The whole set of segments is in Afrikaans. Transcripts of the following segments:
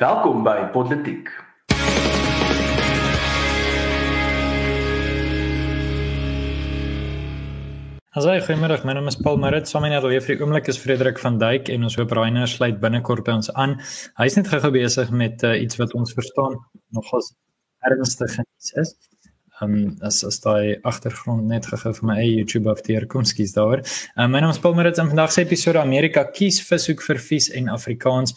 Welkom by Politiek. Asai, goeiemôre. My naam is Paul Marit. Saam met alweer vir die oomblik is Frederik van Duyk en ons hoop Rainer sluit binnekort by ons aan. Hy's net gou besig met uh, iets wat ons verstaan nogals ernstig is. Ehm um, as as daai agtergrond net gegee vir my eie YouTube of die herkomskies daar. Um, my naam is Paul Marit en vandag se episode Amerika kies vishoek vir vies en Afrikaans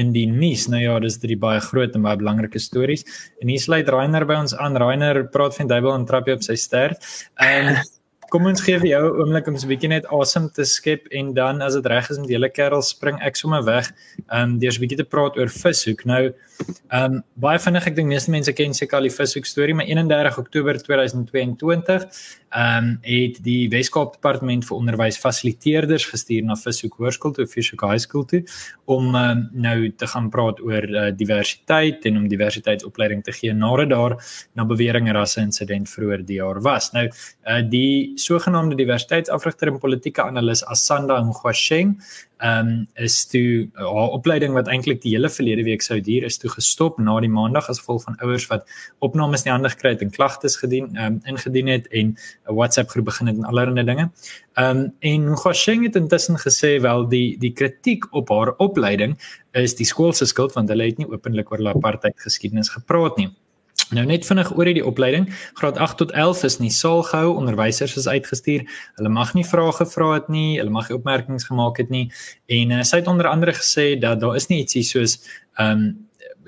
in die nuus. Nou ja, dis drie baie groot en baie belangrike stories. En hier sluit Rainer by ons aan. Rainer praat van duiwel en trap jy op sy stert. En kom ons gee vir jou 'n oomblik om 'n bietjie net asem te skep en dan as dit reg is met julle kerel spring ek sommer weg. Ehm um, deur 'n bietjie te praat oor vishoek. Nou ehm um, baie vinnig ek dink meeste mense ken seker al die vishoek storie, maar 31 Oktober 2022 ehm um, het die Wes-Kaap Departement vir Onderwys fasiliteerders gestuur na Vishoek Hoërskool toe, Vishoek High School toe om um, nou te gaan praat oor uh, diversiteit en om diversiteitsopleiding te gee nadat daar na beweringe rasse insident vroeër die jaar was. Nou uh, die sogenaamde diversiteitsafrigter en politieke analis Asanda Ngwasheng ehm um, is toe haar opleiding wat eintlik die hele verlede week sou duur is toe gestop na die maandag as gevolg van ouers wat opnames nie handig gekry het en klagtes gedien ehm um, ingedien het en 'n WhatsApp groep begin het en allerlei dinge. Ehm um, en Ngosheng het intussen gesê wel die die kritiek op haar opleiding is die skool se skuld want hulle het nie openlik oor apartheid geskiedenis gepraat nie. Nou net vinnig oor hierdie opleiding. Graad 8 tot 11 is nie saal gehou, onderwysers is uitgestuur. Hulle mag nie vrae gevra het nie, hulle mag nie opmerkings gemaak het nie. En uh, sy het onder andere gesê dat daar is nie ietsie soos ehm um,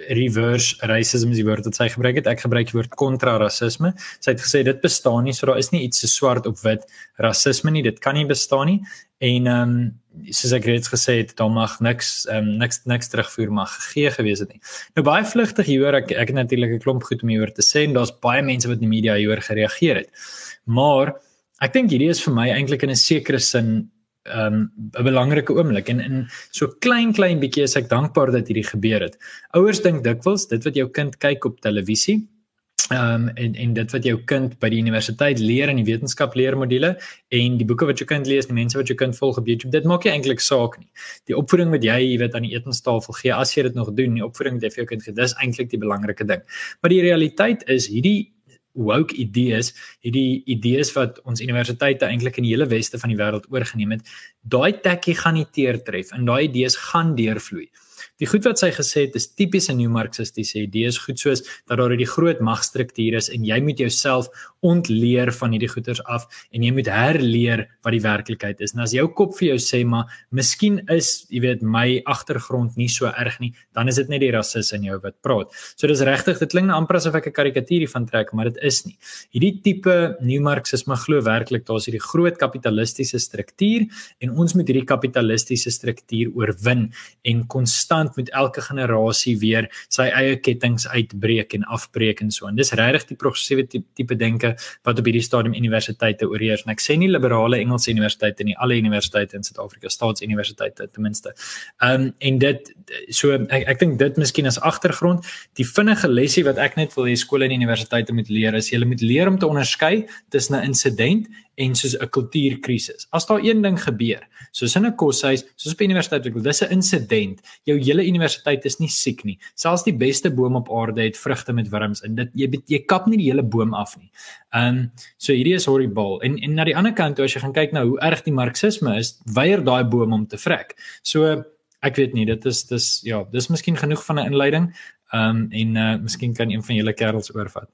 reverse racism is die woord wat sy gebruik het. Ek gebruik die woord kontrarasisme. Sy het gesê dit bestaan nie, so daar is nie iets so swart op wit rasisme nie. Dit kan nie bestaan nie. En ehm um, soos ek reeds gesê het, daar mag niks ehm um, niks niks terugvoer mag gegee gewees het nie. Nou baie vlugtig hier ek ek het natuurlik 'n klomp goed om hieroor te sê en daar's baie mense wat in die media hieroor gereageer het. Maar ek dink hierdie is vir my eintlik in 'n sekere sin ehm um, 'n belangrike oomblik en in so klein klein bietjie is ek dankbaar dat hierdie gebeur het. Ouers dink dikwels dit wat jou kind kyk op televisie ehm um, en en dit wat jou kind by die universiteit leer in die wetenskap leermodule en die boeke wat jou kind lees, die mense wat jou kind volg op YouTube, dit maak nie eintlik saak nie. Die opvoeding wat jy, jy weet aan die etenstafel gee, as jy dit nog doen, die opvoeding wat jy vir jou kind gee, dis eintlik die belangrike ding. Maar die realiteit is hierdie woke idees, hierdie idees wat ons universiteite eintlik in die hele weste van die wêreld oorgeneem het, daai tekkie gaan nie teertref en daai idees gaan deurvloei. Die goed wat sy gesê het is tipiese nuwe-marxistiese idees, goed soos dat daar hierdie groot magstruktuur is en jy moet jouself ontleer van hierdie goeters af en jy moet herleer wat die werklikheid is. En as jou kop vir jou sê maar miskien is, jy weet, my agtergrond nie so erg nie, dan is dit net die rasis in jou wat praat. So dis regtig, dit klink amper asof ek 'n karikatuur hiervan trek, maar dit is nie. Hierdie tipe nuwe-marxisme glo werklik daar's hierdie groot kapitalistiese struktuur en ons moet hierdie kapitalistiese struktuur oorwin en konstant moet elke generasie weer sy eie kettinge uitbreek en afbreek en so. En dis regtig die progressiewe tipe denke wat op hierdie stadium universiteite oorheers. En ek sê nie liberale Engelse universiteite nie, alle universiteite in Suid-Afrika, staatsuniversiteite ten minste. Ehm um, en dit so ek ek dink dit miskien as agtergrond, die vinnige lesie wat ek net wil hê skole en universiteite moet leer is jy moet leer om te onderskei tussen 'n insident en soos 'n kultuurkrisis. As daar een ding gebeur, soos in 'n koshuis, soos op universiteit, dis 'n insident. Jou hele universiteit is nie siek nie. Selfs die beste boom op aarde het vrugte met wurms in. Dit jy jy kap nie die hele boom af nie. Ehm um, so hierdie is horrible. En en na die ander kant toe as jy gaan kyk na hoe erg die marxisme is, weier daai boom om te vrek. So ek weet nie, dit is dis ja, dis miskien genoeg van 'n inleiding. Ehm um, en uh miskien kan een van julle kerels oorvat.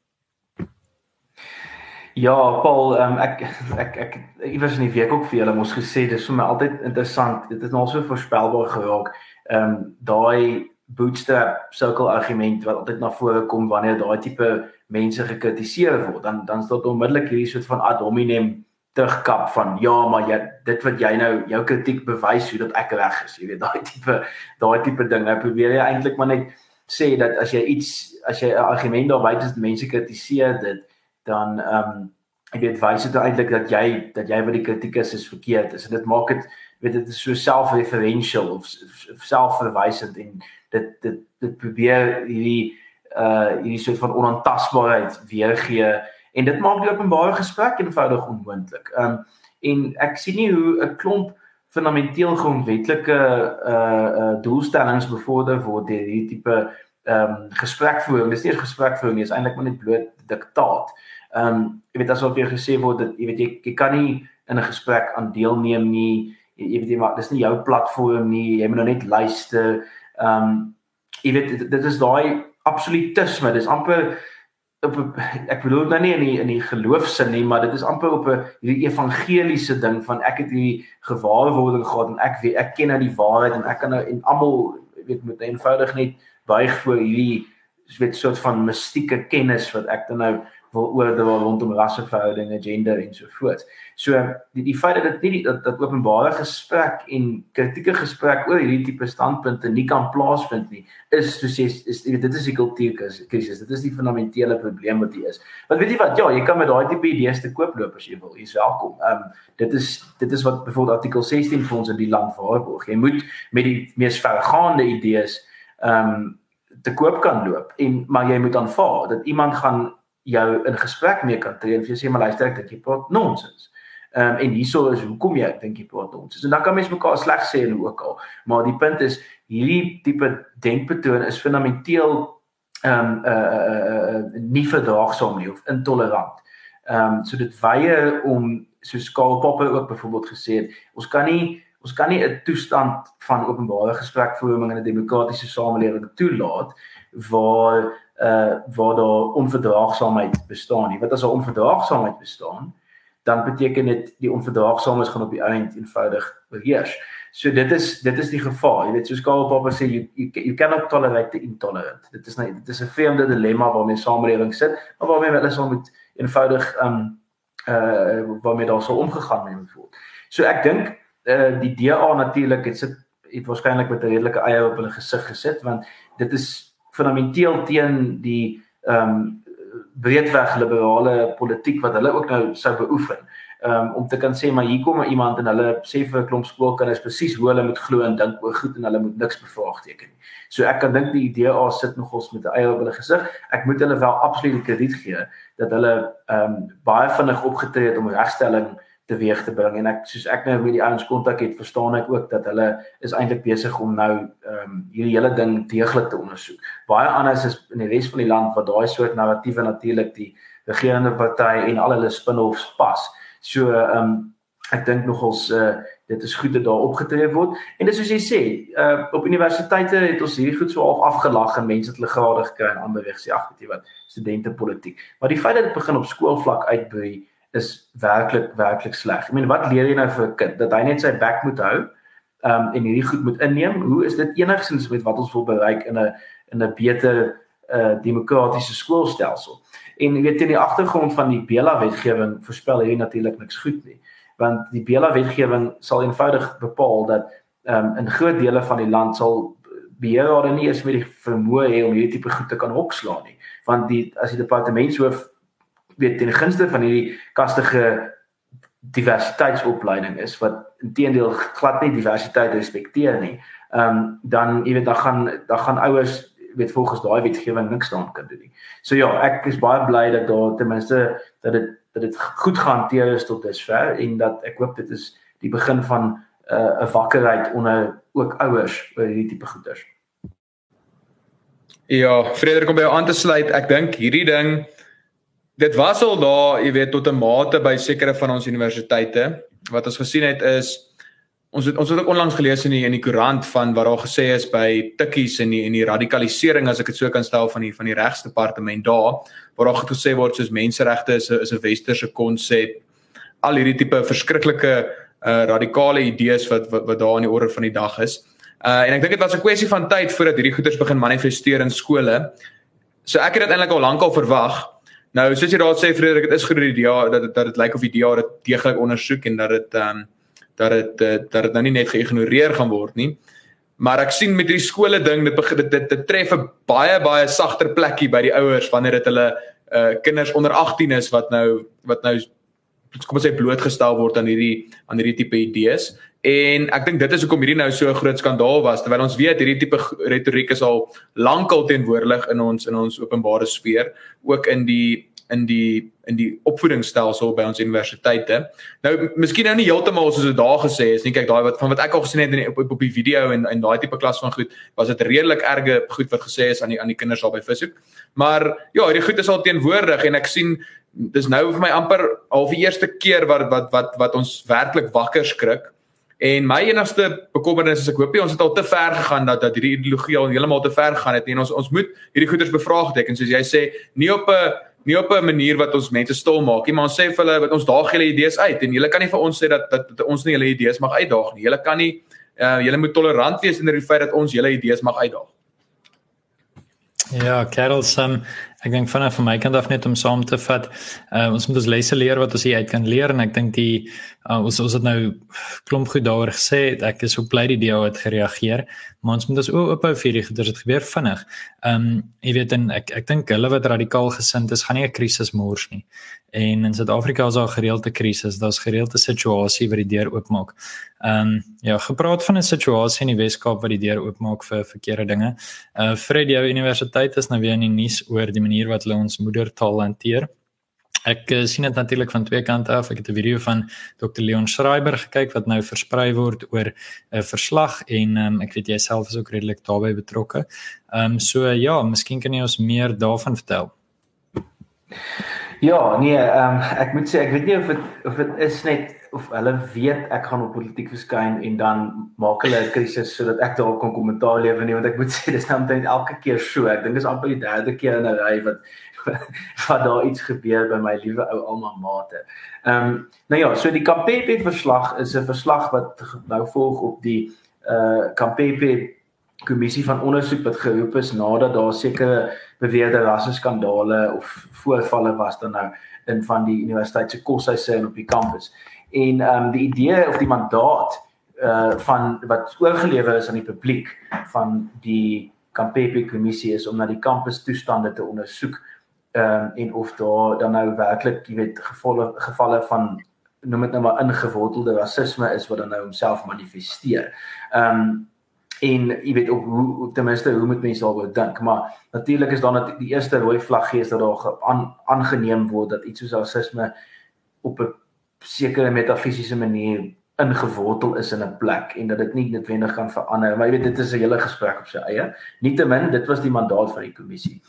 Ja, Paul, um, ek ek ek iewers in die week ook vir julle mos gesê dis vir my altyd interessant. Dit is nou so voorspelbaar geraak. Ehm um, daai bootstrap sirkel argument wat altyd na vore kom wanneer daai tipe mense gekritiseer word, dan dan is dit onmiddellik hierdie soort van ad hominem terugkap van ja, maar jy dit wat jy nou jou kritiek bewys hoe dat ek reg is. Jy weet daai tipe daai tipe ding. Nou probeer jy eintlik maar net sê dat as jy iets as jy 'n argument daar buite mense kritiseer dit dan ehm um, ek weet wys dit eintlik dat jy dat jy wat die kritiek is is verkeerd is en dit maak dit weet dit is so self-referential of self-verwysend en dit dit dit probeer hierdie uh hierdie soort van onaantastbaarheid weergee en dit maak die openbare gesprek eenvoudig onmoontlik. Um, en ek sien nie hoe 'n klomp fundamenteel grondwetlike uh uh doelstellings bevorder word deur hierdie tipe ehm um, gesprekvoering. Dis nie 'n gesprekvoering nie, is eintlik maar net bloot diktaat. Ehm um, jy weet asof jy gesê word dat jy weet jy, jy kan nie in 'n gesprek aan deelneem nie. Jy, jy weet jy maar dis nie jou platform nie. Jy moet nou net luister. Ehm um, jy weet dit, dit is daai absolutisme. Dis amper op ek bedoel nou nie in die in die geloofsin nie, maar dit is amper op 'n hierdie evangeliese ding van ek het hierdie gewaarwording gehad en ek weet ek ken nou die waarheid en ek kan nou en almal weet met eenvoudig net buig voor hierdie weet soort van mistieke kennis wat ek dan nou wil oordeel rondom rasseverhoudinge, gender en so voort. So die die feit dat dit nie dat dat openbare gesprek en kritieke gesprek oor hierdie tipe standpunte nie kan plaasvind nie, is soos jy is weet dit is die kultuurkrisis. Dit is die fundamentele probleem wat hier is. Want weet jy wat? Ja, jy kan met daai tipe idees te koop loop as jy wil. Jy's welkom. Ehm um, dit is dit is wat byvoorbeeld artikel 16 vir ons in die land waarborg. Jy moet met die mees vergaande idees ehm um, te koop kan loop en maar jy moet aanvaar dat iemand gaan jou in gesprek mee kan tree en vir jou sê maar luister ek dink jy praat nonsens. Ehm um, en hieso is hoekom jy dink jy praat nonsens. En dan kan mense mekaar sleg sê en ook al. Maar die punt is hierdie tipe denkpatroon is fundamenteel ehm um, uh, uh nie verdraagsaam nie of intolerant. Ehm um, so dit weier om soos Karl Popper ook byvoorbeeld gesê het, ons kan nie ons kan nie 'n toestand van openbare gesprekvoering in 'n demokratiese samelewing toelaat waar uh waar daar onverdraagsaamheid bestaan nie. Wat as 'n onverdraagsaamheid bestaan, dan beteken dit die onverdraagsaamheid gaan op die eind eenvoudig oorheers. So dit is dit is die gevaar. Jy weet soos Karl Popper sê you, you you cannot tolerate the intolerant. Dit is net dit is 'n vreemde dilemma waarmee samelewing sit, maar waarmee hulle sal moet eenvoudig um uh waarmee daar sou omgegaan moet word. So ek dink uh die DA natuurlik het sit het waarskynlik met 'n redelike eie op hulle gesig gesit want dit is fundamenteel teen die ehm um, breedweg liberale politiek wat hulle ook nou sou beoefen. Ehm um, om te kan sê maar hier kom iemand en hulle sê vir 'n klomp skoolkinders presies hoe hulle moet glo en dink oor goed en hulle moet niks bevraagteken nie. So ek kan dink die DA sit nogals met 'n eie op hulle gesig. Ek moet hulle wel absoluut krediet gee dat hulle ehm um, baie vinnig opgetree het om regstelling teweeg te bring en ek soos ek nou met die ouens kontak het, verstaan ek ook dat hulle is eintlik besig om nou ehm um, hierdie hele ding deeglik te ondersoek. Baie anders is in die res van die land waar daai soort narratiewe natuurlik die regerende party en al hulle spin-offs pas. So ehm um, ek dink nogals uh, dit is goed dat daar opgetree word en dit soos jy sê, uh, op universiteite het ons hierdie goed so half afgelag en mense het hulle grade gekry en ander weg sê ag weet jy wat, studente politiek. Maar die feit dat dit begin op skoolvlak uitbrei is werklik werklik sleg. Ek meen wat leer jy nou vir 'n kind dat hy net sy bek moet hou um en hierdie goed moet inneem? Hoe is dit enigsins met wat ons wil bereik in 'n in 'n beter uh demokratiese skoolstelsel? En jy weet in die agtergrond van die Bela wetgewing voorspel hier natuurlik niks goed nie. Want die Bela wetgewing sal eenvoudig bepaal dat um in groot dele van die land sal beheerrade nie eens met die vermoë hê om hierdie tipe goed te kan hokslaan nie. Want die as die departementshoof weet ten gunste van hierdie kastige diversiteitsopleiding is wat intedeel glad nie diversiteit respekteer nie. Ehm um, dan jy weet dan gaan dan gaan ouers weet volgens daai wetgewing niks daan kan doen nie. So ja, ek is baie bly dat daar ten minste dat dit dat dit goed gehanteer is tot dusver en dat ek hoop dit is die begin van eh, 'n uh, wakkerheid onder ook ouers oor hierdie tipe goeders. Ja, Frederik om by jou aan te sluit, ek dink hierdie ding dit was al daar, jy weet, tot 'n mate by sekere van ons universiteite. Wat ons gesien het is ons het ons het ook onlangs gelees in die in die koerant van wat daar gesê is by tikkies en die en die radikalisering as ek dit so kan stel van die van die regsdepartement daar waar daar gesê word soos menseregte is 'n is 'n westerse konsep. Al hierdie tipe verskriklike uh radikale idees wat, wat wat daar aan die orde van die dag is. Uh en ek dink dit was 'n kwessie van tyd voordat hierdie goeters begin manifesteer in skole. So ek het dit eintlik al lankal verwag. Nou soos jy daar sê Frederik, dit is goed dat dit dat dit lyk of die DA dit deeglik ondersoek en dat dit ehm um, dat dit eh, dat dit nou nie net geïgnoreer gaan word nie. Maar ek sien met hierdie skole ding dit begin dit, dit, dit tref 'n baie baie sagter plekkie by die ouers wanneer dit hulle uh kinders onder 18 is wat nou wat nou kom ons sê blootgestel word aan hierdie aan hierdie tipe idees. En ek dink dit is hoekom hierdie nou so 'n groot skandaal was terwyl ons weet hierdie tipe retoriek is al lankal teenwoordig in ons in ons openbare sfeer ook in die in die in die opvoedingsstelsel by ons universiteite. Nou miskien nou nie heeltemal soos dit daar gesê is nie. Kyk daai wat van wat ek al gesien het in die, op, op die video en en daai tipe klas van goed, was dit redelik erge goed wat gesê is aan die aan die kinders daar by Vishoek. Maar ja, hierdie goed is al teenwoordig en ek sien dis nou vir my amper al die eerste keer wat wat wat wat ons werklik wakker skrik En my enigste bekommernis is ek hoop nie ons het al te ver gegaan dat dat hierdie ideologie al heeltemal te ver gegaan het nie. Ons ons moet hierdie goeders bevraagteken soos jy sê, nie op 'n nie op 'n manier wat ons mense stil maak nie, maar ons sê vir hulle wat ons daag julle idees uit en julle kan nie vir ons sê dat dat, dat ons nie julle idees mag uitdaag nie. Julle kan nie uh julle moet tolerant wees in die feit dat ons julle idees mag uitdaag. Ja, Karel, um, ek dink vanaf van my kant af net om saam te vat, uh, ons moet ons lesse leer wat ons uit kan leer en ek dink die uh, ons ons het nou klomp goed daaroor gesê, ek is ook bly die DA het gereageer, maar ons moet ons oop hou vir die goeders dit gebeur vinnig. Ehm um, jy weet en ek ek dink hulle wat radikaal gesind is, gaan nie 'n krisis mors nie. En in Suid-Afrika is daar gereelde krisis, daar's gereelde situasie wat die deur oopmaak. Ehm um, ja, gepraat van 'n situasie in die Wes-Kaap wat die deur oopmaak vir verkeerde dinge. Uh Fred, jou universiteit is nou weer in die nuus oor die manier wat hulle ons moedertaal hanteer. Ek uh, sien dit natuurlik van twee kante af. Ek het 'n video van Dr Leon Schreiber gekyk wat nou versprei word oor 'n uh, verslag en um, ek weet jy self is ook redelik daarbey betrokke. Ehm um, so uh, ja, miskien kan jy ons meer daarvan vertel. Ja, nee, ehm um, ek moet sê ek weet nie of dit of dit is net of hulle weet ek gaan op politiek verskyn en dan maak hulle 'n krisis sodat ek daar kan kommentaar lewer nie want ek moet sê dis nou net elke keer so. Ek dink dis amper die derde keer in 'n ry wat wat daar iets gebeur by my liewe ou alma mate. Ehm um, nou ja, so die Kampepe verslag is 'n verslag wat nou volg op die uh Kampepe kommissie van ondersoek wat geroep is nadat daar sekere beweerde rasseskandale of voorvalle was dan nou in van die universiteit se koshuise en op die kampus. En ehm um, die idee of die mandaat uh van wat oorgelewer is aan die publiek van die Kampepe kommissie is om na die kampus toestande te ondersoek ehm um, en of daar dan nou werklik, jy weet, gevalle gevalle van noem dit nou maar ingewortelde rasisme is wat dan nou homself manifesteer. Ehm um, en jy weet op hoe ten minste hoe moet mense daaroor dink maar natuurlik is dan net die eerste rooi vlag gees dat daar aan aangeneem word dat iets soos rasisme op 'n sekere metafisiese manier ingewortel is in 'n plek en dat dit nie noodwendig kan verander maar jy weet dit is 'n hele gesprek op sy eie. Nietemin dit was die mandaat van die kommissie.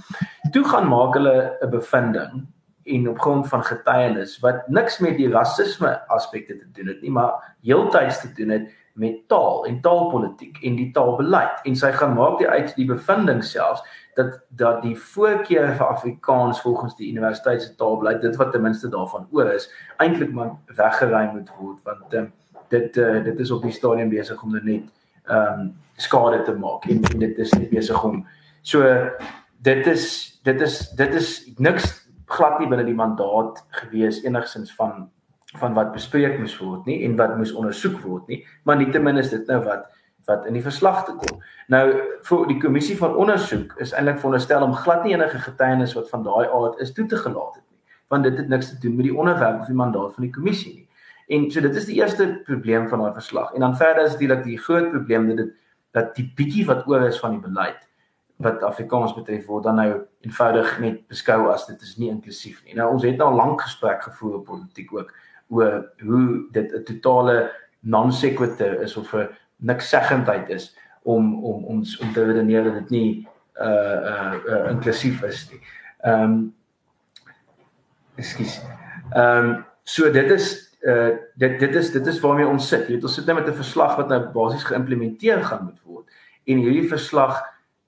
Toe gaan maak hulle 'n bevinding en op grond van getuienis wat niks met die rasisme aspekte te doen het nie maar heeltyds te doen het met taal en taalpolitiek en die taalbeleid. En sy gaan maak die uit die bevinding selfs dat dat die voorkeur vir Afrikaans volgens die universiteit se taalbeleid dit wat ten minste daarvan oor is eintlik maar weggeruim moet word want um, dit uh, dit is op die stadium besig om net ehm um, skade te maak en, en dit is net besig om so dit is dit is dit is niks glad nie binne die mandaat gewees enigsins van van wat bespreek moes word nie en wat moes ondersoek word nie, maar nietemin is dit nou wat wat in die verslag te kom. Nou vir die kommissie van ondersoek is eintlik veronderstel om glad nie enige getuienis wat van daai aard is toe te gelaat het nie, want dit het niks te doen met die onderwerp of die mandaat van die kommissie nie. En so dit is die eerste probleem van daai verslag. En dan verder is dit dat die groot probleem dit dat die bietjie wat oor is van die beleid wat Afrikaans betref word dan nou eenvoudig net beskou as dit is nie inklusief nie. Nou ons het nou 'n lang gesprek gevoer op politiek ook oor hoe dit 'n totale non sequitur is of 'n niks seggendheid is om om ons om, te redeneer dat dit nie uh uh, uh inklusief is nie. Ehm um, Ekskuus. Ehm um, so dit is uh dit dit is dit is waarmee ons sit. Jy weet ons sit nou met 'n verslag wat nou basies geïmplementeer gaan moet word. En hierdie verslag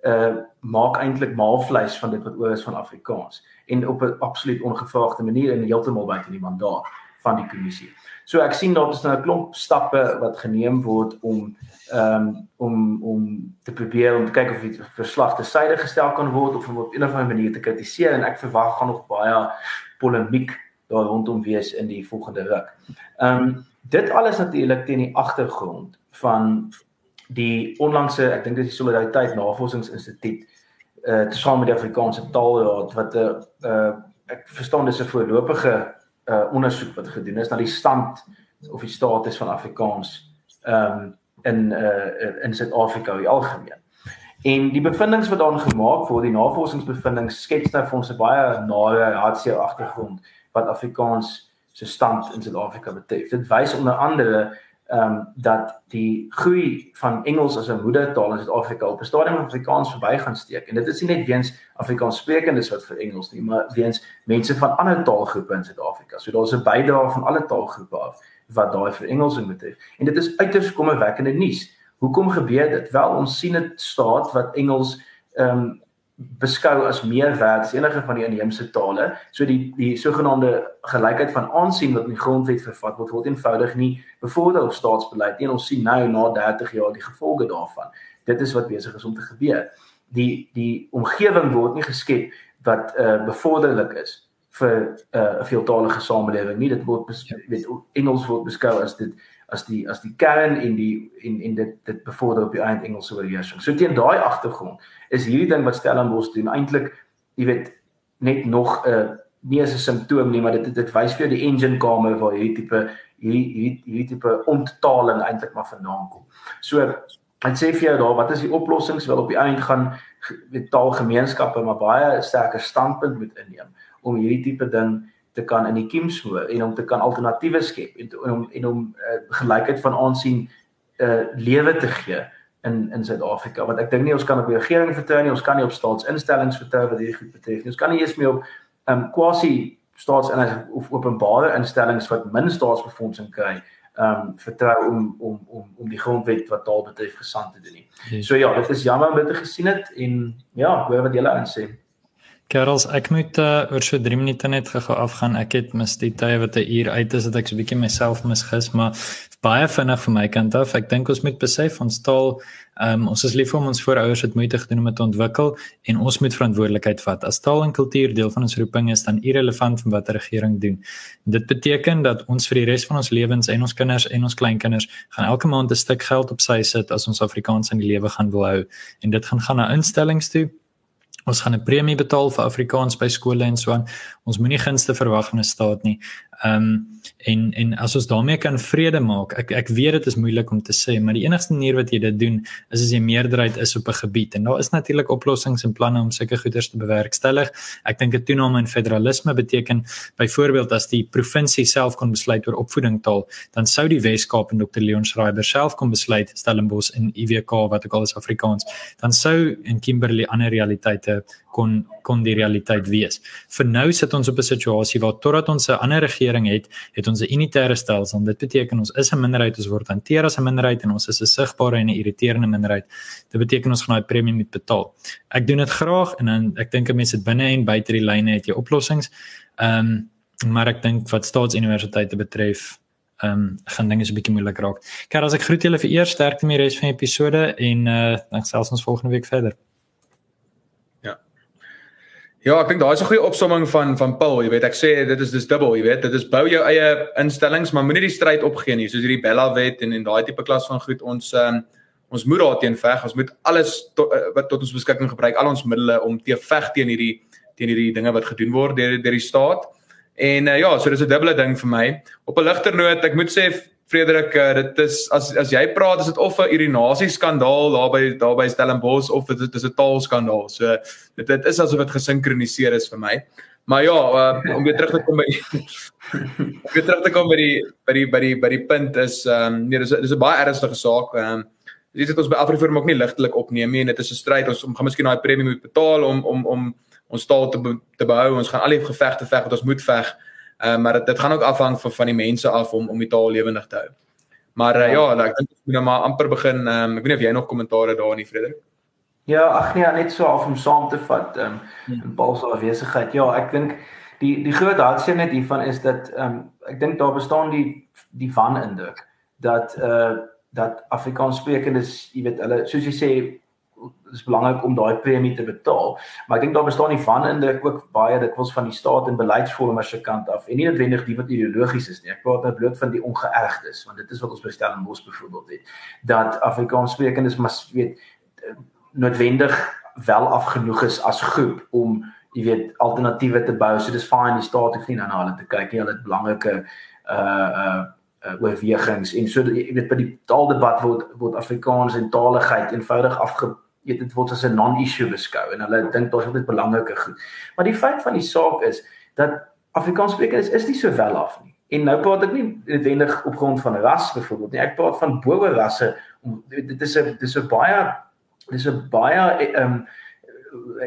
uh maak eintlik maalvleis van dit wat oor is van Afrikaans en op 'n absoluut ongevraagde manier en heeltemal buite die mandaat van die kommissie. So ek sien daar is nou 'n klomp stappe wat geneem word om ehm um, om om te probeer om te kyk of die verslag te syde gestel kan word of om op 'n of ander manier te kritiseer en ek verwag gaan nog baie polemiek daar rondom wees in die volgende ruk. Ehm um, dit alles natuurlik teen die agtergrond van die onlangse ek dink dit is die Solidariteit Navorsingsinstituut uh tesame met die Afrikaanse Taalraad wat 'n uh, uh ek verstaan dis 'n voorlopige uh ondersoek wat gedoen is na die stand of die status van Afrikaans um in uh in Suid-Afrika in algemeen. En die bevindinge wat daarin gemaak word, die navorsingsbevindinge skets nou vir ons 'n baie nare hartseer agtergrond wat Afrikaans se stand in Suid-Afrika betref. Dit wys onder andere ehm um, dat die groei van Engels as 'n moedertaal in Suid-Afrika op 'n stadium van Afrikaans verby gaan steek. En dit is nie net weens Afrikaans sprekendes wat vir Engels nie, maar weens mense van ander taalgroepe in Suid-Afrika. So daar's 'n bydrae van alle taalgroepe af wat daai vir Engels betref. En dit is uiters kommerwekkende nuus. Hoekom gebeur dit? Wel, ons sien dit staat wat Engels ehm um, beskou as meer werd as enige van die inheemse tale. So die die sogenaamde gelykheid van aansien wat in die grondwet vervat word, word eenvoudig nie bevorder op staatsbeleid nie. En ons sien nou na 30 jaar die gevolge daarvan. Dit is wat besig is om te gebeur. Die die omgewing word nie geskep wat uh bevorderlik is vir uh, 'n veeltaalige samelewing nie. Dit word weet Engels word beskou as dit as die as die kern en die en en dit dit bevorder op die eind Engelse oorheersing. So teen daai agtergrond is hierdie ding wat Stellenbosch doen eintlik jy weet net nog 'n uh, nie as 'n simptoom nie, maar dit dit wys vir jou die engine kamer waar hierdie tipe hierdie hierdie hierdie tipe onttaling eintlik maar vandaan kom. So ek sê vir jou daar, wat is die oplossings wel op die eind gaan met taalgemeenskappe maar baie sterker standpunt moet inneem om hierdie tipe ding te kan in die kiem smoor en om te kan alternatiewe skep en, en om en om uh, gelykheid van aansien uh lewe te gee in in Suid-Afrika want ek dink nie ons kan op die regering vertrou nie ons kan nie op staatsinstellings vertrou wat hierdie goed betref nie ons kan nie eens meer op um quasi staatsinstellings of openbare instellings wat min staatsbefondsing kry um vertrou om om om om die grondwet wat taal betref gesand te doen nie. So ja, dit is jammer om dit te gesien het en ja, hoor wat julle aansê. Karels, ek moet uh, oor so 3 minute net gou afgaan. Ek het mis die tye wat 'n uur uit is dat ek so 'n bietjie myself misgis, maar baie vinnig van my kant af. Ek dink ons moet besef ons taal, um, ons is lief om ons voorouers het moeite gedoen om dit te ontwikkel en ons moet verantwoordelikheid vat. As taal en kultuur deel van ons roeping is, dan irrelevant van wat 'n regering doen. Dit beteken dat ons vir die res van ons lewens en ons kinders en ons kleinkinders gaan elke maand 'n stuk geld op sy sit as ons Afrikaans in die lewe gaan wil hou en dit gaan gaan na instellings toe Ons gaan 'n premie betaal vir Afrikaans by skole en so aan. Ons moenie gunste verwag van 'n staat nie. Ehm um, en en as ons daarmee kan vrede maak. Ek ek weet dit is moeilik om te sê, maar die enigste manier wat jy dit doen is as jy meerderheid is op 'n gebied. En daar is natuurlik oplossings en planne om sulke goeders te bewerkstellig. Ek dink 'n toename in federalisme beteken byvoorbeeld as die provinsie self kon besluit oor opvoeding taal, dan sou die Wes-Kaap en Dr Leon Schreiber self kon besluit Stellenbosch en IWK wat ook al is Afrikaans. Dan sou in Kimberley ander realiteite kon kon die realiteit wees. Vir nou sit ons op 'n situasie waar totdat ons 'n ander regering het, het ons 'n unitêre stelsel. Dit beteken ons is 'n minderheid, ons word hanteer as 'n minderheid en ons is 'n sigbare en 'n irriterende minderheid. Dit beteken ons gaan daai premie moet betaal. Ek doen dit graag en dan ek dink mense dit binne en buite die lyne het jy oplossings. Ehm um, maar ek dink wat staatsuniversiteite betref ehm um, gaan dinge so 'n bietjie moeilik raak. Kyk as ek groet julle vir eers sterkte met die res van die episode en uh dan selfs ons volgende week verder. Ja, ek dink daai is 'n goeie opsomming van van Paul, jy weet, ek sê dit is dis dubbel, jy weet, dit is bou jou eie instellings, maar moenie die stryd opgee nie, soos hierdie Bella wet en en daai tipe klas van goed ons um, ons moet daarteen veg, ons moet alles to, uh, wat tot ons beskikking gebruik, al ons middele om te veg teen hierdie teen hierdie dinge wat gedoen word deur deur die staat. En uh, ja, so dis 'n dubbele ding vir my. Op 'n ligter noot, ek moet sê Frederik, uh, dit is as as jy praat, is dit of 'n urinasie skandaal daar by daar by Stellenbosch of dit is 'n taalskandaal. So dit dit is asof dit gesinkroniseer is vir my. Maar ja, uh, om weer terug te kom by om weer terug te kom by die by die by die by die punt is ehm um, nee, dis dis 'n baie ernstige saak. Ehm um, dis dit ons by Afriforum ook nie ligtelik opneem nie en dit is 'n stryd ons om gaan miskien daai premie moet betaal om om om ons taal te te behou. Ons gaan al die gevegte veg wat ons moet veg. Uh, maar dit, dit gaan ook afhang van van die mense af om om die taal lewendig te hou. Maar uh, ja, ek dink ons moet nou maar amper begin. Um, ek weet nie of jy nog kommentaare daar nie, Frederik. Ja, ag nee, net so af om saam te vat um, in Paul se afwesigheid. Ja, ek dink die die groot hartseer net hiervan is dat ehm um, ek dink daar bestaan die die van indruk dat eh uh, dat Afrikaans sprekendes, jy weet, hulle soos jy sê is belangrik om daai premie te betaal. Maar ek dink daar bestaan nie van in dit ook baie dikwels van die staat en beleidsvormers se kant af en nie noodwendig die wat ideologies is nie. Ek praat net bloot van die ongeërgdes want dit is wat ons by Stellenbosch byvoorbeeld het. Dat Afrikaans sprekendes mas weet noodwendig wel afgenoeg is as groep om jy weet alternatiewe te bou. So dis fine die staat hoef nie na hulle te kyk nie. Hulle het belangrike uh uh uh oorwegings en so jy weet by die taaldebat word word Afrikaans en taaligheid eenvoudig afge weet dit word as 'n non-issue beskou en hulle dink daar's altyd belangrike goed. Maar die feit van die saak is dat Afrikaanssprekers is nie so wel af nie. En nou praat ek nie noodwendig op grond van ras byvoorbeeld nie. Ek praat van bowe rasse. Dit is 'n dis 'n baie dis 'n baie ehm um,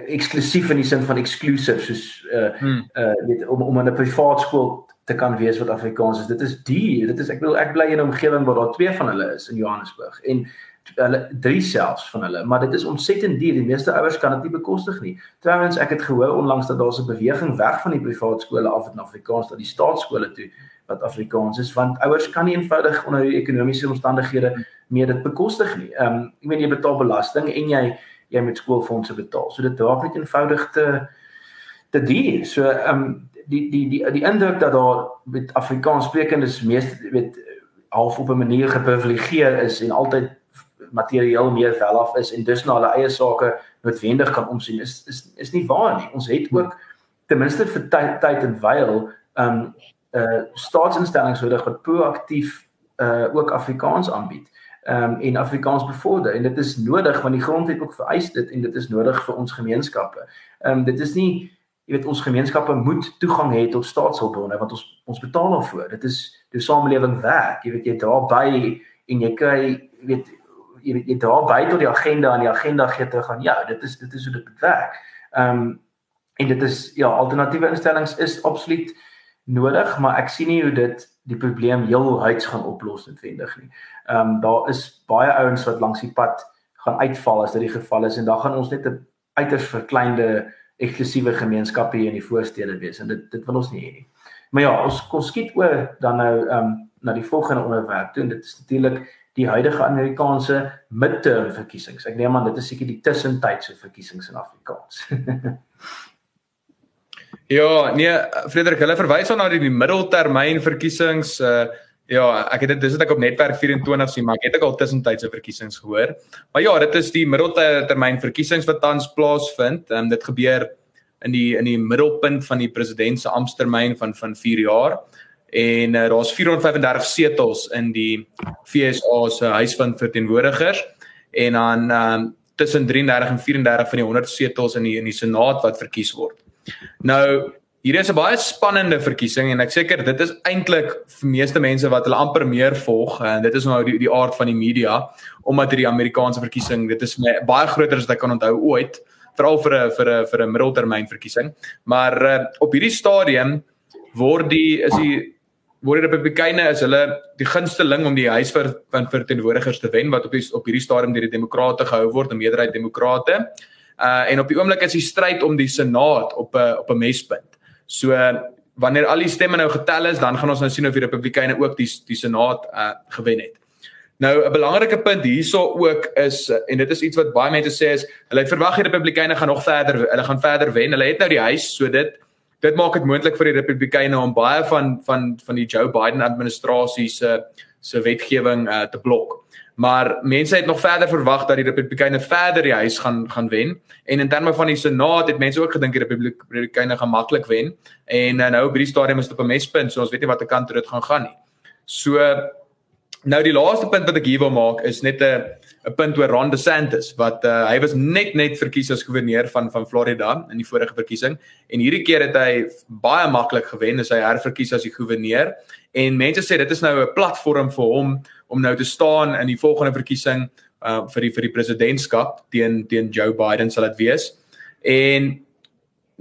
eksklusief in die sin van exclusive soos uh hmm. uh weet om om in 'n privaat skool te kan wees wat Afrikaans is. Dit is die, dit is ek wil ek bly in 'n omgewing waar daar twee van hulle is in Johannesburg en hulle drie selfs van hulle, maar dit is ontsettend duur. Die meeste ouers kan dit nie bekostig nie. Trouwens, ek het gehoor onlangs dat daar 'n beweging weg van die privaat skole af in Afrikaans tot die staatskole toe wat Afrikaans is want ouers kan nie eenvoudig onder die ekonomiese omstandighede meer dit bekostig nie. Ehm um, ek meen jy betaal belasting en jy jy moet skoolfondse betaal. So dit raak net eenvoudig te te duur. So ehm um, die die die die indruk dat daar met Afrikaans sprekendes meeste weet half op 'n manier geprivilegeer is en altyd materieel meer welaf is en dus na hulle eie sake noodwendig kan omsien is is is nie waar nie. Ons het ook ten minste vir tyd tyd en wyl um uh staatsinstellings nodig wat proaktief uh ook Afrikaans aanbied. Um en Afrikaans bevorder en dit is nodig want die grondwet ook vereis dit en dit is nodig vir ons gemeenskappe. Um dit is nie jy weet ons gemeenskappe moet toegang hê tot staatshulpbronne want ons ons betaal daarvoor. Dit is die samelewing werk. Jy weet jy dra by en jy kry jy weet jy weet jy dra by tot die agenda en die agenda gee terug aan ja, dit is dit is hoe dit werk. Ehm um, en dit is ja, alternatiewe instellings is absoluut nodig, maar ek sien nie hoe dit die probleem heel huids gaan oplos noodwendig nie. Ehm um, daar is baie ouens wat langs die pad gaan uitval as dit die geval is en dan gaan ons net 'n uiters verkleinde eksklusiewe gemeenskappe hier in die voorstede wees en dit dit wil ons nie hê nie. Maar ja, ons kom skiet oor dan nou ehm um, na die volgende onderwerp toe en dit is natuurlik die huidige Amerikaanse midterm verkiesings. Ek neem aan dit is seker die tussentydse verkiesings in Afrikaans. ja, nee, Frederik, hulle verwys dan na die middeltermyn verkiesings. Uh ja, ek het dit dis wat ek op netwerk 24 sien, maar ek het ook al tussentydse verkiesings gehoor. Maar ja, dit is die middeltermyn verkiesings wat tans plaasvind. Ehm um, dit gebeur in die in die middelpunt van die president se amptetermyn van van 4 jaar en uh, daar's 435 setels in die FSA se huis van verteenwoordigers en dan um, tussen 33 en 34 van die 100 setels in die in die senaat wat verkies word. Nou hier is 'n baie spannende verkiesing en ek seker dit is eintlik vir meeste mense wat hulle amper meer volg en dit is nou die die aard van die media omdat hierdie Amerikaanse verkiesing dit is my, baie groter as wat ek kan onthou ooit veral vir 'n vir 'n vir 'n middeltermyn verkiesing. Maar uh, op hierdie stadium word die is die word die Republikeine is hulle die gunsteling om die huis vir van verteenwoordigers te wen wat op die, op hierdie stadium deur die demokrate gehou word, 'n meerderheid demokrate. Uh en op die oomblik is die stryd om die senaat op 'n op 'n mespunt. So wanneer al die stemme nou getel is, dan gaan ons nou sien of die Republikeine ook die die senaat uh gewen het. Nou 'n belangrike punt hierso ook is en dit is iets wat baie mense sê is hulle verwag die Republikeine gaan nog verder hulle gaan verder wen. Hulle het nou die huis, so dit dit maak dit moontlik vir die Republikeine om baie van van van die Joe Biden administrasie se se wetgewing uh, te blok. Maar mense het nog verder verwag dat die Republikeine verder die huis gaan gaan wen en in terme van die Senaat het mense ook gedink die Republikeine gaan maklik wen en uh, nou op hierdie stadium is dit op 'n mespunt so ons weet nie watter kant dit gaan gaan nie. So nou die laaste punt wat ek hier wil maak is net 'n 'n punt oor Ron DeSantis wat uh, hy was net net verkies as goewerneur van van Florida in die vorige verkiesing en hierdie keer het hy baie maklik gewen as hy herverkies as die goewerneur en mense sê dit is nou 'n platform vir hom om nou te staan in die volgende verkiesing uh, vir die vir die presidentskap teen teen Joe Biden sal dit wees en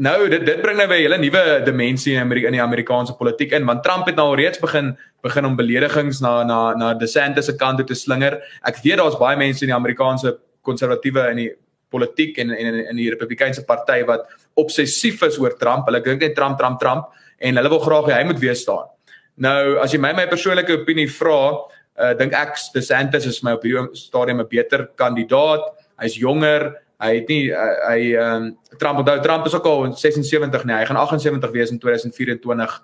Nou dit dit bring nou 'n hele nuwe dimensie in Amerika in die Amerikaanse politiek in want Trump het nou al reeds begin begin om beledigings na na na DeSantis se kant toe te slinger. Ek weet daar's baie mense in die Amerikaanse konservatiewe in die politiek en en in die Republikeinse party wat obsessief is oor Trump. Hulle dink net Trump Trump Trump en hulle wil graag hê hy moet weer staan. Nou as jy my my persoonlike opinie vra, uh, dink ek DeSantis is my op hierdie stadium 'n beter kandidaat. Hy's jonger, hy het nie hy ehm um, Trump onthou Trump is ook al 76 nee hy gaan 78 wees in 2024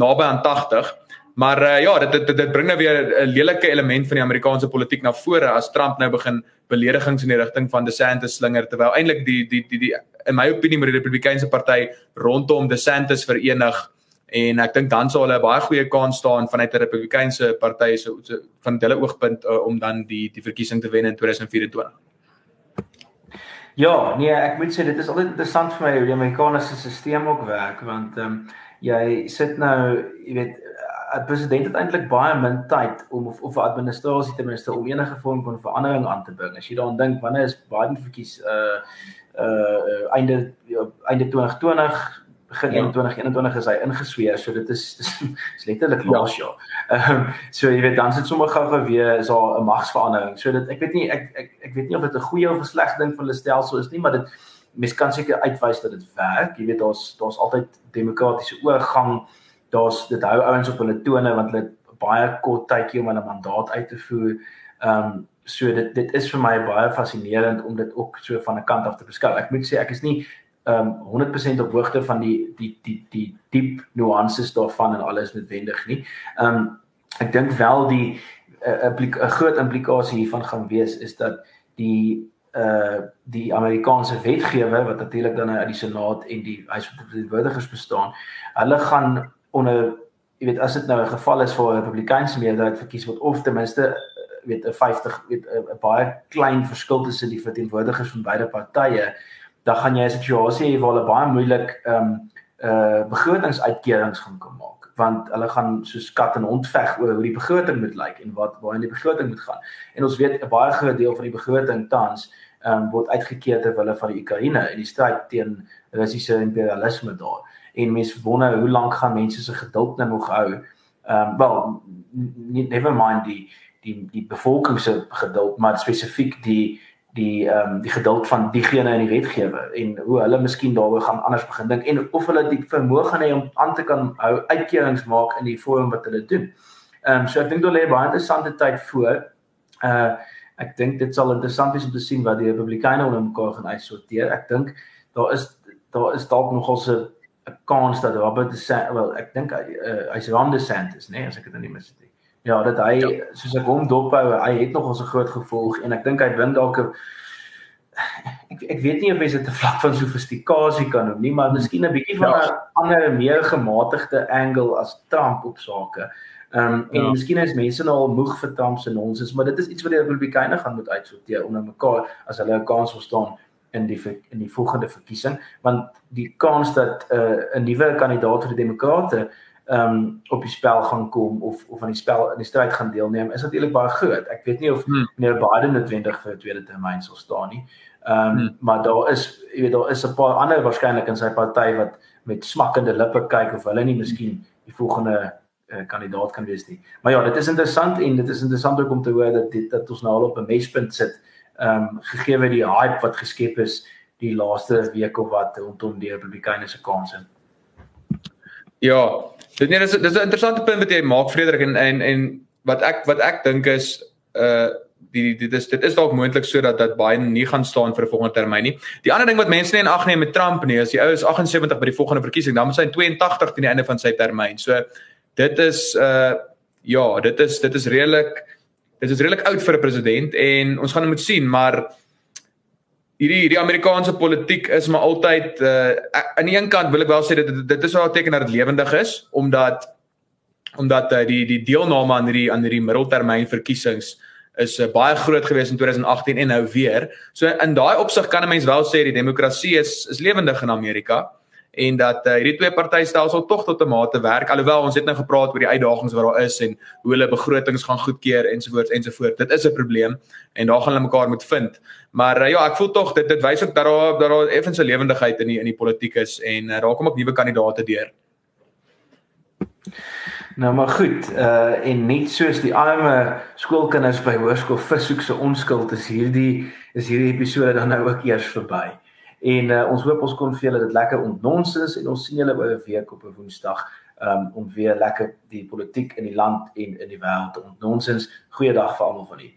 naby aan 80 maar uh, ja dit, dit dit bring nou weer 'n lelike element van die Amerikaanse politiek na vore as Trump nou begin beledigings in die rigting van DeSantis slinger terwyl eintlik die, die die die in my opinie met die Republikeinse party rondom DeSantis verenig en ek dink dan sal hulle 'n baie goeie kans staan vanuit die Republikeinse party se so, van hulle oogpunt uh, om dan die die verkiesing te wen in 2024 Ja, nee, ek moet sê dit is altyd interessant vir my hoe die Amerikaanse stelsel ook werk want ehm um, jy sit nou, jy weet, 'n president het eintlik baie min tyd om of of 'n administrasie ten minste om enige vorm van verandering aan te bring. As jy daaraan dink, wanneer is Biden verkies uh uh einde einde 2020 begin ja. 2021 is hy ingesweer, so dit is dis, is letterlik ja. laas jaar. Ehm um, so jy weet dan sit sommer gou weer is daar 'n magsverandering. So dit ek weet nie ek ek ek weet nie of dit 'n goeie of 'n slegte ding van hulle stelsel is nie, maar dit mens kan seker uitwys dat dit werk. Jy weet daar's daar's altyd demokratiese oorgang daar's dit hou ouens op hulle tone want hulle baie kort tydjie om hulle mandaat uit te voer. Ehm um, so dit dit is vir my baie fascinerend om dit ook so van 'n kant af te beskou. Ek moet sê ek is nie um, 100% op hoogte van die die die die diep nuances daarvan en alles noodwendig nie. Ehm um, ek dink wel die 'n uh, groot implikasie hiervan gaan wees is dat die uh die Amerikaanse wetgewer wat natuurlik dan uit die Senaat en die Huis van Verteenwoordigers bestaan, hulle gaan onder jy weet as dit nou 'n geval is vir 'n Republikeinse meerderheid verkies word of ten minste eh, weet 'n 50 weet 'n baie klein verskil tussen die verteenwoordigers van beide partye dan gaan jy 'n situasie hê waar hulle baie moeilik ehm um, uh begrotingsuitkerings gaan kan maak. Want hulle gaan soos kat en hond veg oor hoe die begroting moet lyk en wat waar in die begroting moet gaan. En ons weet 'n baie groot deel van die begroting tans ehm um, word uitgekeer ter wille van die Oekraïne en die stryd teen Russiese imperialisme daar. En mense wonder hoe lank gaan mense se geduld nou nog hou. Ehm um, wel never mind die die die bevolking se geduld, maar spesifiek die die ehm um, die geduld van diegene in die wetgewer en hoe hulle miskien daaroor gaan anders begin dink en of hulle die vermoë gaan hê om aan te kan hou uitkerings maak in die vorm wat hulle doen. Ehm um, so ek dink daar lê baie interessante tyd voor. Uh ek dink dit sal interessant wees om te sien wat die Republikeine onder mekaar gaan uitsorteer. Ek dink daar is daar is dalk nogal 'n 'n kans dat Robert de Sant wel ek dink hy uh, hy's Ron de Santis nê nee, as ek dit nou nie mis het. Ja, dat hy ja. soos ek hom dophou, hy het nog ons 'n groot gevolg en ek dink hy win dalk 'n ek ek weet nie of hy dit te vlak van sofistikasie kan noem nie, maar miskien 'n bietjie van 'n ja. ander meer gematigde angle as Trump op sake. Ehm um, en ja. miskien is mense nou al moeg vir Trump se nonsens, maar dit is iets wat die Republikeine gaan moet uitsorteer onder mekaar as hulle 'n kans wil staan in die in die volgende verkiesing want die kans dat 'n uh, 'n nuwe kandidaat vir die demokrate ehm um, op die spel gaan kom of of aan die spel in die stryd gaan deelneem is natuurlik baie groot. Ek weet nie of hmm. meneer Biden noodwendig vir 'n tweede termyn sal staan nie. Ehm um, hmm. maar daar is jy weet daar is 'n paar ander waarskynlik in sy party wat met smakkende lippe kyk of hulle nie miskien die volgende uh, kandidaat kan wees nie. Maar ja, dit is interessant en dit is interessant ook om te hoor dat dit dat ons nou al op 'n mespunt sit ehm um, gegee die hype wat geskep is die laaste week of wat rondom die Republikeine se kanse. Ja, dit nee, dis dis 'n interessante punt wat jy maak Frederik en en en wat ek wat ek dink is uh die dit is dit is dalk moontlik sodat dat Biden nie gaan staan vir 'n volgende termyn nie. Die ander ding wat mense nie in ag neem met Trump nie, as die ou is 78 by die volgende verkiesing, dan moet hy 82 teen die einde van sy termyn. So dit is uh ja, dit is dit is redelik dit is redelik oud vir 'n president en ons gaan moet sien maar hierdie hierdie Amerikaanse politiek is maar altyd uh, aan die een kant wil ek wel sê dit dit, is wel 'n teken dat dit lewendig is omdat omdat uh, die die deelname aan hierdie aan hierdie middeltermyn verkiesings is uh, baie groot gewees in 2018 en nou weer. So in daai opsig kan 'n mens wel sê die demokrasie is is lewendig in Amerika en dat uh, hierdie twee partytelsel tog tot 'n mate werk alhoewel ons het nou gepraat oor die uitdagings wat daar is en hoe hulle begrotings gaan goedkeur ensovoorts ensovoorts. Dit is 'n probleem en daar gaan hulle mekaar moet vind. Maar uh, ja ek voel tog dit dit wys ook dat daar dat daar effens 'n lewendigheid in die in die politiek is en uh, daar kom ook nuwe kandidaate deur. Nou maar goed, uh en net soos die arme skoolkinders by hoërskool versoek se onskuld is hierdie is hierdie episode dan nou ook eers verby. En uh, ons hoop ons kon vir julle dit lekker ontnonsens en ons sien julle oor 'n week op 'n Woensdag um, om weer lekker die politiek in die land en in die wêreld te ontnonsens. Goeiedag vir almal van julle.